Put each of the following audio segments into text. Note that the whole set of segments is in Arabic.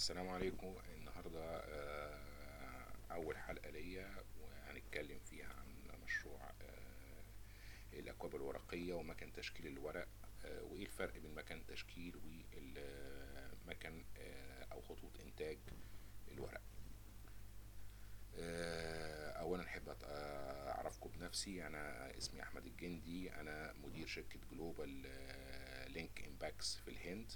السلام عليكم. النهاردة آه، أول حلقة ليا وهنتكلم فيها عن مشروع آه، الأكواب الورقية ومكان تشكيل الورق. آه، وإيه الفرق بين مكان تشكيل ومكان أو خطوط إنتاج الورق؟ أولا أحب أعرفكم بنفسي. أنا اسمي أحمد الجندي. أنا مدير شركة جلوبال Link Impex في الهند.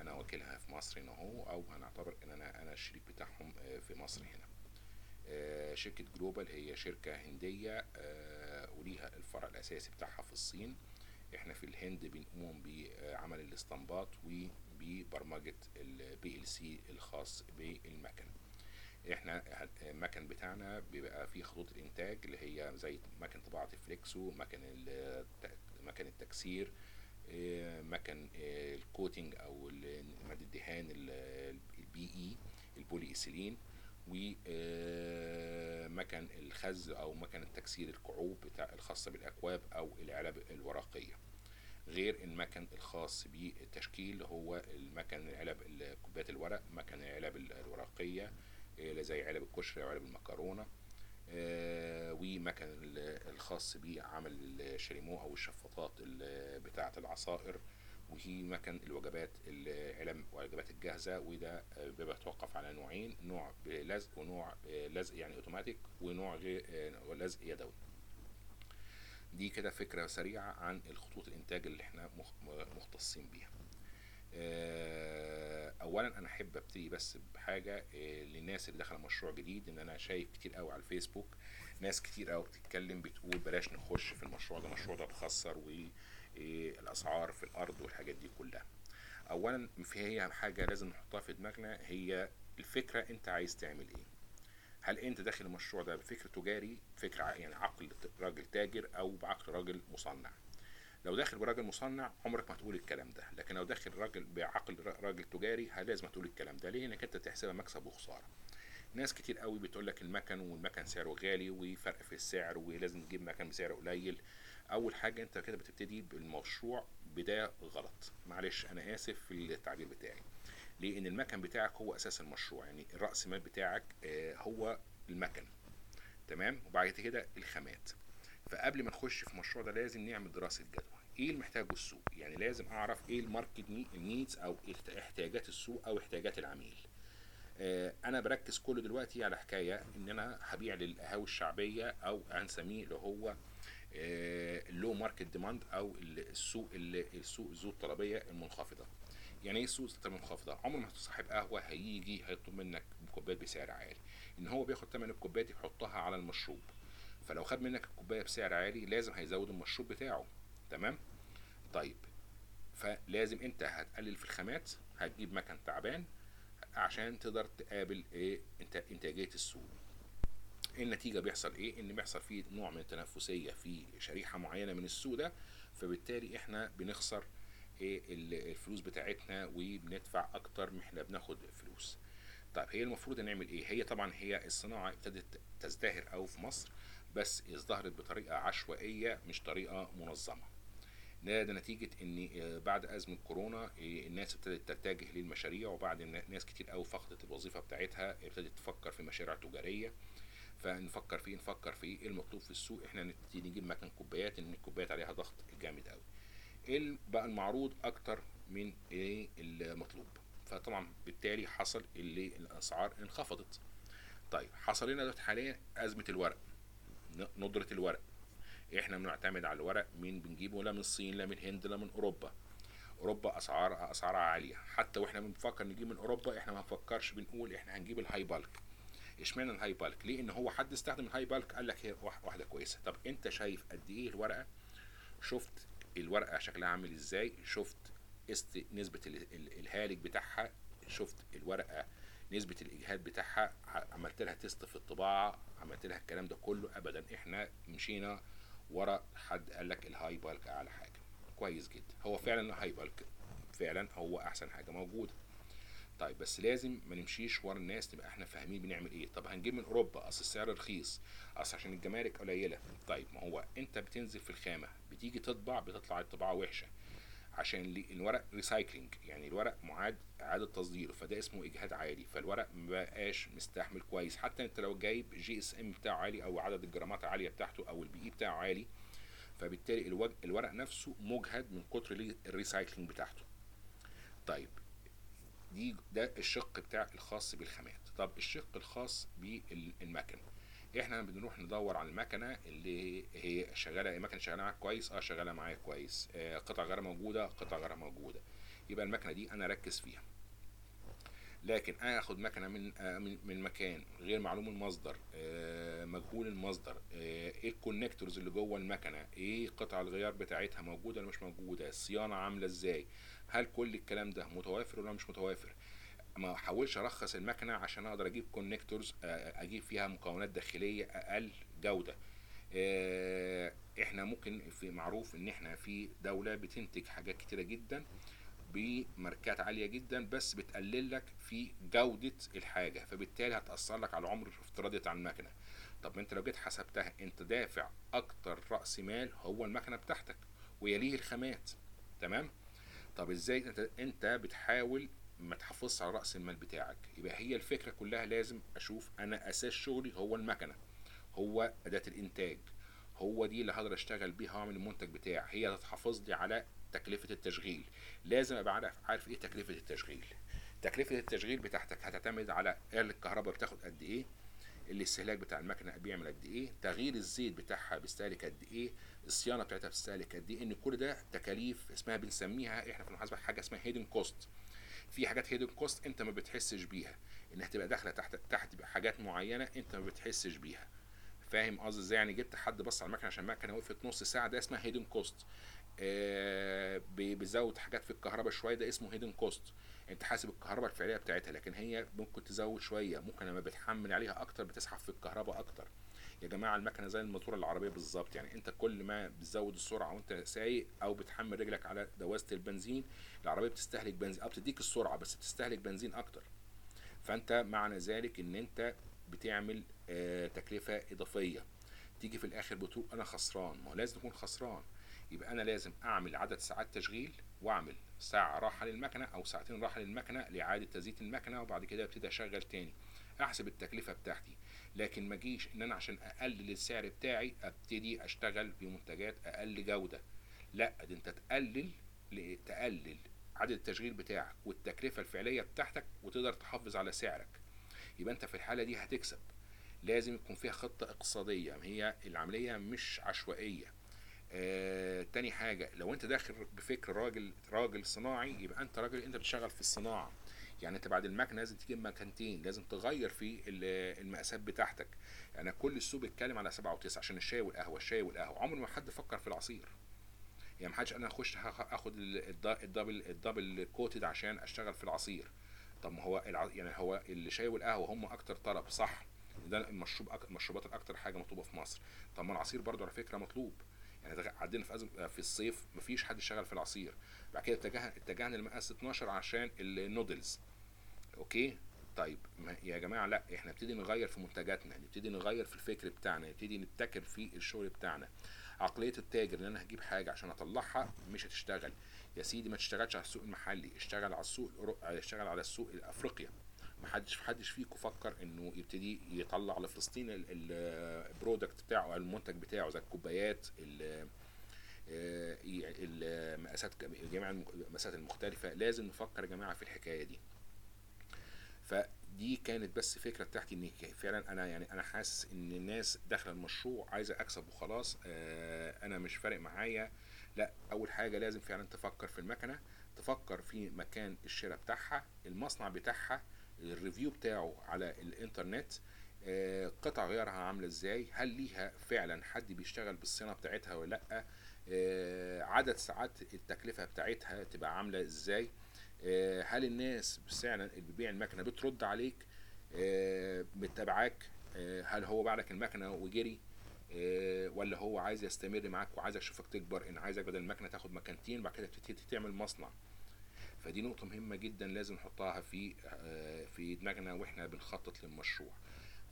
أنا وكيلها في مصر هنا أهو أو هنعتبر إن أنا أنا الشريك بتاعهم آه، في مصر هنا. آه، شركة Global هي شركة هندية وليها الفرع الأساسي بتاعها في الصين. إحنا في الهند بنقوم بعمل الاستنباط وببرمجة ال PLC الخاص بالمكن. إحنا المكن بتاعنا بيبقى فيه خطوط الإنتاج اللي هي زي مكن طباعة ال flexo مكن مكن التكسير مكن ال coating أو مادة الدهان ال PE ال polyethylene ومكن الخز أو مكن التكسير الكعوب الخاصة بالأكواب أو العلب الورقية. غير المكن الخاص بالتشكيل هو المكن العلب كوبايات الورق مكن العلب الورقية زي علب الكشري وعلب المكرونة. ومكن الخاص بعمل الشريمو أو الشفاطات بتاعة العصائر وهي مكن الوجبات العلم والوجبات الجاهزة وده آه، بيبقى توقف على نوعين نوع بلزق ونوع آه، لزق يعني أوتوماتيك ونوع غير لزق يدوي. دي كده فكرة سريعة عن الخطوط الإنتاج اللي إحنا مختصين بيها. اولا أنا أحب أبتدي بس بحاجة آه، للناس اللي داخلة مشروع جديد إن أنا شايف كتير قوي على الفيسبوك ناس كتير قوي بتتكلم بتقول بلاش نخش في المشروع ده المشروع ده بخسر والاسعار في الأرض والحاجات دي كلها. اولا هي حاجة لازم نحطها في دماغنا هي الفكرة أنت عايز تعمل إيه. هل أنت داخل المشروع ده بفكر تجاري فكر يعني عقل راجل تاجر أو بعقل راجل مصنع؟ لو داخل براجل مصنع عمرك ما هتقول الكلام ده لكن لو داخل راجل بعقل راجل تجاري لازم تقول الكلام ده. ليه؟ انك أنت تحسبها مكسب وخسارة. ناس كتير قوي بتقول لك المكن والمكن سعره غالي وفرق في السعر ولازم تجيب مكن بسعر قليل. أول حاجة أنت كده بتبتدي بالمشروع بدايه غلط. معلش أنا آسف في التعبير بتاعي. ليه؟ إن المكن بتاعك هو أساس المشروع. يعني الراس مال بتاعك آه، هو المكن. تمام؟ وبعد كده الخامات. فقبل ما نخش في المشروع ده لازم نعمل دراسة جدوى. إيه اللي محتاجه السوق؟ يعني لازم اعرف إيه ال market needs أو احتياجات السوق أو احتياجات العميل. آه أنا بركز كله دلوقتي على حكاية ان أنا هبيع للقهاوي الشعبية أو هنسميه اللي هو ال low market demand أو السوق السوق ذو الطلبية المنخفضة. يعني إيه السوق المنخفضة؟ عمر ما صاحب قهوة هيجي هيطلب منك كوبايات بسعر عالي. ان هو بياخد ثمن الكوبايات يحطها على المشروب. فلو خد منك الكوباية بسعر عالي لازم هيزود المشروب بتاعه. تمام؟ طيب فلازم انت هتقلل في الخامات هتجيب مكن تعبان عشان تقدر تقابل إيه انت انتاجية السوق. النتيجة بيحصل إيه؟ إن بيحصل فيه نوع من التنافسية في شريحة معينة من السوق ده فبالتالي إحنا بنخسر إيه الفلوس بتاعتنا وبندفع أكتر ما إحنا بناخد فلوس. طيب هي المفروض نعمل إيه؟ هي طبعا هي الصناعة ابتدت تزدهر أو في مصر بس ازدهرت بطريقة عشوائية مش طريقة منظمة. ده, ده نتيجة إن آه، بعد أزمة كورونا آه، الناس ابتدت تتجه للمشاريع وبعد ناس كتير قوي فقدت الوظيفة بتاعتها ابتدت تفكر في مشاريع تجارية. فنفكر فيه نفكر في إيه المطلوب في السوق؟ إحنا نبتدي نجيب مكان كوبايات ان الكوبايات عليها ضغط جامد قوي إيه بقى المعروض أكتر من إيه المطلوب؟ فطبعا بالتالي حصل اللي الأسعار انخفضت. طيب حصل لنا حاليا أزمة الورق. ندرة الورق. إحنا بنعتمد على الورق منين بنجيبه؟ لا من الصين لا من الهند لا من أوروبا. أوروبا اسعار أسعارها عالية. حتى وإحنا بنفكر نجيب من أوروبا إحنا ما بنفكرش بنقول إحنا هنجيب ال high bulk. اشمعنى ال high bulk؟ ليه؟ إن هو حد استخدم ال high bulk قال لك هي واحدة كويسة. طب أنت شايف قد إيه الورقة؟ شفت الورقة شكلها عامل إزاي؟ شفت نسبة الهالك بتاعها؟ شفت الورقة نسبة الإجهاد بتاعها عملت لها test في الطباعة عملت لها الكلام ده كله أبدا. إحنا مشينا ورا حد قال لك ال high bulk أعلى حاجة. كويس جدا. هو فعلا ال high bulk فعلا هو أحسن حاجة موجودة. طيب بس لازم ما نمشيش ورا الناس نبقى إحنا فاهمين بنعمل إيه. طب هنجيب من أوروبا أصل السعر رخيص أصل عشان الجمارك قليلة. طيب ما هو أنت بتنزل في الخامة بتيجي تطبع بتطلع الطباعة وحشة. عشان الورق recycling يعني الورق معاد إعادة تدويره فده اسمه إجهاد عالي فالورق مبقاش مستحمل كويس. حتى أنت لو جايب GSM بتاعه عالي أو عدد الجرامات عاليه بتاعته أو ال PE بتاعه عالي فبالتالي. الورق نفسه مجهد من كتر لي- ال recycling بتاعته. طيب دي ده الشق بتاع الخاص بالخامات. طب الشق الخاص بالمكن إحنا بنروح ندور على المكنة اللي هي شغالة المكنه شغالة معاك كويس آه شغالة معايا كويس. آه قطع غير موجودة قطع غير موجودة. يبقى المكنة دي أنا أركز فيها. لكن أنا آخد مكنة من آه من من مكان غير معلوم المصدر آه مجهول المصدر آه إيه ال connectors اللي جوه المكنة؟ إيه قطع الغيار بتاعتها موجودة ولا مش موجودة؟ الصيانه عاملة إزاي؟ هل كل الكلام ده متوافر ولا مش متوافر؟ ما احاولش أرخص المكنة عشان أقدر أجيب connectors أجيب فيها مكونات داخلية أقل جودة. آه، إحنا ممكن في معروف إن إحنا في دولة بتنتج حاجات كتيرة جدا بماركات عالية جدا بس بتقلل لك في جودة الحاجة فبالتالي هتأثر لك على العمر الافتراضي بتاع المكنة. طب أنت لو جيت حسبتها أنت دافع أكتر رأس مال هو المكنة بتاعتك ويليه الخامات. تمام؟ طب إزاي أنت أنت بتحاول ما تحافظش على رأس المال بتاعك. يبقى هي الفكرة كلها لازم أشوف أنا أساس شغلي هو المكنة هو أداة الإنتاج هو دي اللي هقدر أشتغل بيها وأعمل المنتج بتاعي. هي اللي تحافظ لي على تكلفة التشغيل. لازم أبقى عارف عارف إيه تكلفة التشغيل. تكلفة التشغيل بتاعتك هتعتمد على آلة الكهرباء بتاخد قد إيه الاستهلاك بتاع المكنة بيعمل قد إيه تغيير الزيت بتاعها بيستهلك قد إيه الصيانة بتاعتها بتستهلك قد إيه. إن كل ده تكاليف اسمها بنسميها إحنا في المحاسبة حاجة اسمها hidden cost في حاجات hidden cost انت ما بتحسش بيها. انها تبقى داخلة تحت تحت حاجات معينة انت ما بتحسش بيها. فاهم قصدي إزاي؟ يعني جبت حد بص على المكنة عشان المكنة وقفت نص ساعة ده اسمها hidden cost آه بيزود حاجات في الكهرباء شوية ده اسمه hidden cost انت حاسب الكهرباء الفعلية بتاعتها لكن هي ممكن تزود شوية. ممكن لما بتحمل عليها أكتر بتسحب في الكهرباء أكتر. يا جماعة المكنة زي الموتور العربية بالظبط. يعني أنت كل ما بتزود السرعة وأنت سايق أو بتحمل رجلك على دواسة البنزين العربية بتستهلك بنزين أو بتديك السرعة بس بتستهلك بنزين أكتر. فأنت معنى ذلك إن أنت بتعمل آه تكلفة إضافية. تيجي في الآخر بتقول أنا خسران. ما هو لازم تكون خسران. يبقى أنا لازم أعمل عدد ساعات تشغيل وأعمل ساعة راحة للمكنة أو ساعتين راحة للمكنة لإعادة تزييت المكنة وبعد كده أبتدي أشغل تاني. أحسب التكلفة بتاعتي. لكن ما اجيش إن أنا عشان أقلل السعر بتاعي أبتدي أشتغل بمنتجات أقل جودة. لأ دي أنت تقلل تقلل عدد التشغيل بتاعك والتكلفة الفعلية بتاعتك وتقدر تحافظ على سعرك. يبقى أنت في الحالة دي هتكسب. لازم يكون فيها خطة اقتصادية هي العملية مش عشوائية. آه، تاني حاجة لو أنت داخل بفكر راجل راجل صناعي يبقى أنت راجل أنت بتشتغل في الصناعة. يعني انت بعد المكنه لازم تجيب مكانتين لازم تغير في المقاسات بتاعتك. يعني كل السوق بيتكلم على سبعة وتسعة عشان الشاي والقهوة الشاي والقهوة. عمر ما حد فكر في العصير. يعني ما حدش أنا اخش اخد ال double ال double coated عشان أشتغل في العصير. طب ما هو. يعني هو الشاي والقهوة هم أكتر طلب صح. ده المشروب. المشروبات الأكتر حاجة مطلوبة في مصر. طب ما العصير برضه على فكرة مطلوب. يعني عدينا في أزم في الصيف مفيش حد شغال في العصير. بعد كده اتجهنا اتجهنا لمقاس 12 عشان ال noodles okay؟ طيب يا جماعة لا إحنا نبتدي نغير في منتجاتنا نبتدي نغير في الفكر بتاعنا نبتدي نبتكر في الشغل بتاعنا. عقلية التاجر إن أنا هجيب حاجة عشان أطلعها مش هتشتغل. يا سيدي ما تشتغلش على السوق المحلي اشتغل على السوق. اشتغل على السوق الأفريقيا. ما حدش حدش فيكم فكر إنه يبتدي يطلع لفلسطين البرودكت بتاعه المنتج بتاعه زي الكوبايات المقاسات جميع المقاسات المختلفة لازم نفكر يا جماعة في الحكاية دي. فدي كانت بس فكرة بتاعتي إن فعلا أنا يعني أنا حاسس إن الناس داخلة المشروع عايزة أكسب وخلاص أنا مش فارق معايا. لا أول حاجة لازم فعلا تفكر في المكنة تفكر في مكان الشراء بتاعها المصنع بتاعها الريفيو بتاعه على الانترنت قطع غيارها عاملة إزاي؟ هل ليها فعلا حد بيشتغل بالصيانة بتاعتها ولا لأ؟ عدد ساعات التكلفة بتاعتها تبقى عاملة إزاي؟ هل الناس فعلا اللي بتبيع المكنة بترد عليك؟ بتتابعك هل هو باع لك المكنة وجري؟ ولا هو عايز يستمر معاك وعايز يشوفك تكبر إن عايزك بدل المكنة تاخد مكانتين بعد كده تبتدي تعمل مصنع؟ فدي نقطة مهمة جدا لازم نحطها في في دماغنا وإحنا بنخطط للمشروع.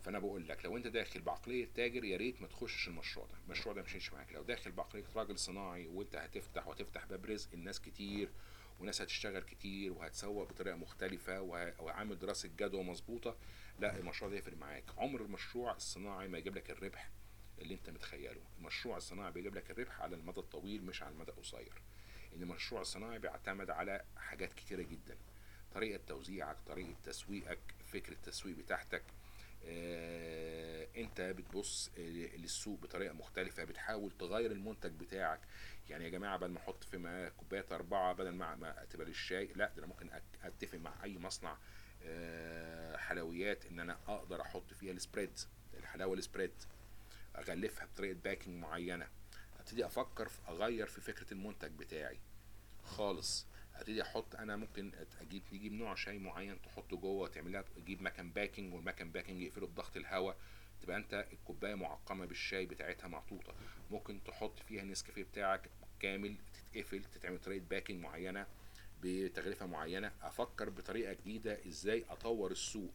فأنا بقول لك لو أنت داخل بعقلية تاجر يا ريت ما تخشش المشروع ده. المشروع ده مش هيمشي معاك. لو داخل بعقلية راجل صناعي وأنت هتفتح وهتفتح باب رزق الناس كتير وناس هتشتغل كتير وهتسوق بطريقة مختلفة وعامل دراسة جدوى مظبوطة لا المشروع ده يفرق معاك. عمر المشروع الصناعي ما يجيب لك الربح اللي أنت متخيله. المشروع الصناعي بيجيب لك الربح على المدى الطويل مش على المدى القصير. إن المشروع الصناعي بيعتمد على حاجات كتيرة جدا. طريقة توزيعك طريقة تسويقك فكرة التسويق بتاعتك. آه، أنت بتبص للسوق بطريقة مختلفة بتحاول تغير المنتج بتاعك. يعني يا جماعة بدل ما أحط في كوبايات أربعة بدل ما ما تبقى لا ده أنا ممكن أتفق مع أي مصنع آه، حلويات إن أنا أقدر أحط فيها ال spread الحلاوة ال spread أغلفها بطريقة packing معينة. ابتدي أفكر في أغير في فكرة المنتج بتاعي. خالص. ابتدي أحط أنا ممكن أجيب نجيب نوع شاي معين تحطه جوه تعملها تجيب مكن packing والمكن packing يقفله بضغط الهواء. تبقى أنت الكوباية معقمة بالشاي بتاعتها محطوطة. ممكن تحط فيها النسكافيه بتاعك كامل تتقفل تتعمل طريقه باكينج معينة بتغلفه معينة. أفكر بطريقة جديدة إزاي أطور السوق.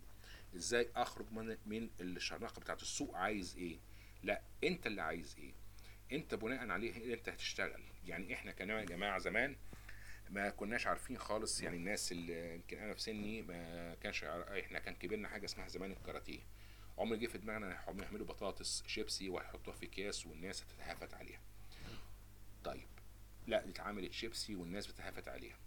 إزاي أخرج من من الشرنقة بتاعت السوق عايز إيه. لا أنت اللي عايز إيه. انت بناء عليه انت هتشتغل. يعني إحنا كان يا جماعة زمان ما كناش عارفين خالص يعني الناس اللي يمكن أنا في سني ما كانش إحنا كان كبرنا حاجة اسمها زمان الكاراتيه. عمر جه في دماغنا هم يعملوا بطاطس شيبسي وهيحطوها في أكياس والناس هتتهافت عليها. طيب لا دي اتعملت شيبسي والناس بتتهافت عليها.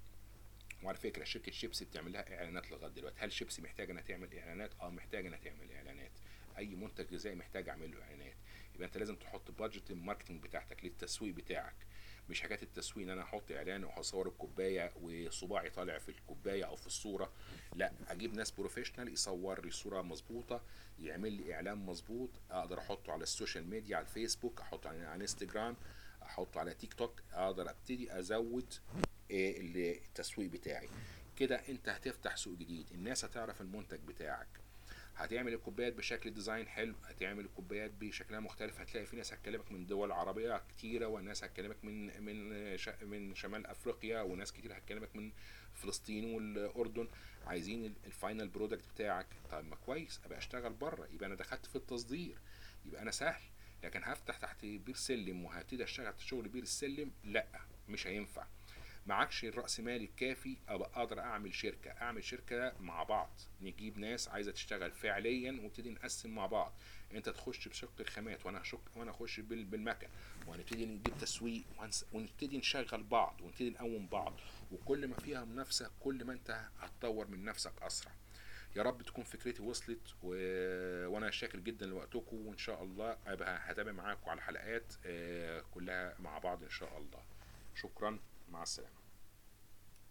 وعلى فكرة شركة شيبسي بتعمل لها إعلانات لغاية دلوقتي. هل شيبسي محتاجه إنها تعمل إعلانات؟ آه محتاجه إنها تعمل إعلانات. أي منتج غذائي محتاج أعمل له إعلانات. يبقى انت لازم تحط budget ال marketing بتاعتك للتسويق بتاعك. مش حكاية التسويق إن أنا أحط إعلان وهصور الكوباية وصباعي طالع في الكوباية أو في الصورة. لا أجيب ناس professional يصور لي صورة مظبوطة يعمل لي إعلان مظبوط أقدر أحطه على ال social media على الفيسبوك أحطه على إنستجرام أحطه على تيك توك أقدر أبتدي أزود اللي- التسويق بتاعي. كده أنت هتفتح سوق جديد. الناس هتعرف المنتج بتاعك. هتعمل الكوبايات بشكل design حلو هتعمل الكوبايات بشكلها مختلف هتلاقي في ناس هتكلمك من دول عربية كتيرة وناس هتكلمك من من من شمال أفريقيا وناس كتير هتكلمك من فلسطين والأردن. عايزين ال- ال final product بتاعك. طيب ما كويس أبقى أشتغل بره. يبقى أنا دخلت في التصدير. يبقى أنا سهل. لكن هفتح تحت بير سلم وهبتدي أشتغل شغل بير السلم لأ مش هينفع. معكش الرأس مال الكافي أبقى أقدر أعمل شركة. أعمل شركة مع بعض. نجيب ناس عايزة تشتغل فعليا ونبتدي نقسم مع بعض. أنت تخش بشق الخامات وأنا هشك وأنا أخش بال- بالمكن. وهنبتدي نجيب تسويق ونبتدي نشغل بعض ونبتدي نقوم بعض. وكل ما فيها منافسة كل ما أنت هتطور من نفسك أسرع. يا رب تكون فكرتي وصلت و... وأنا شاكر جدا لوقتكم. وإن شاء الله أبقى هتابع معاكم على حلقات آه، كلها مع بعض إن شاء الله. شكرا. مع السلامه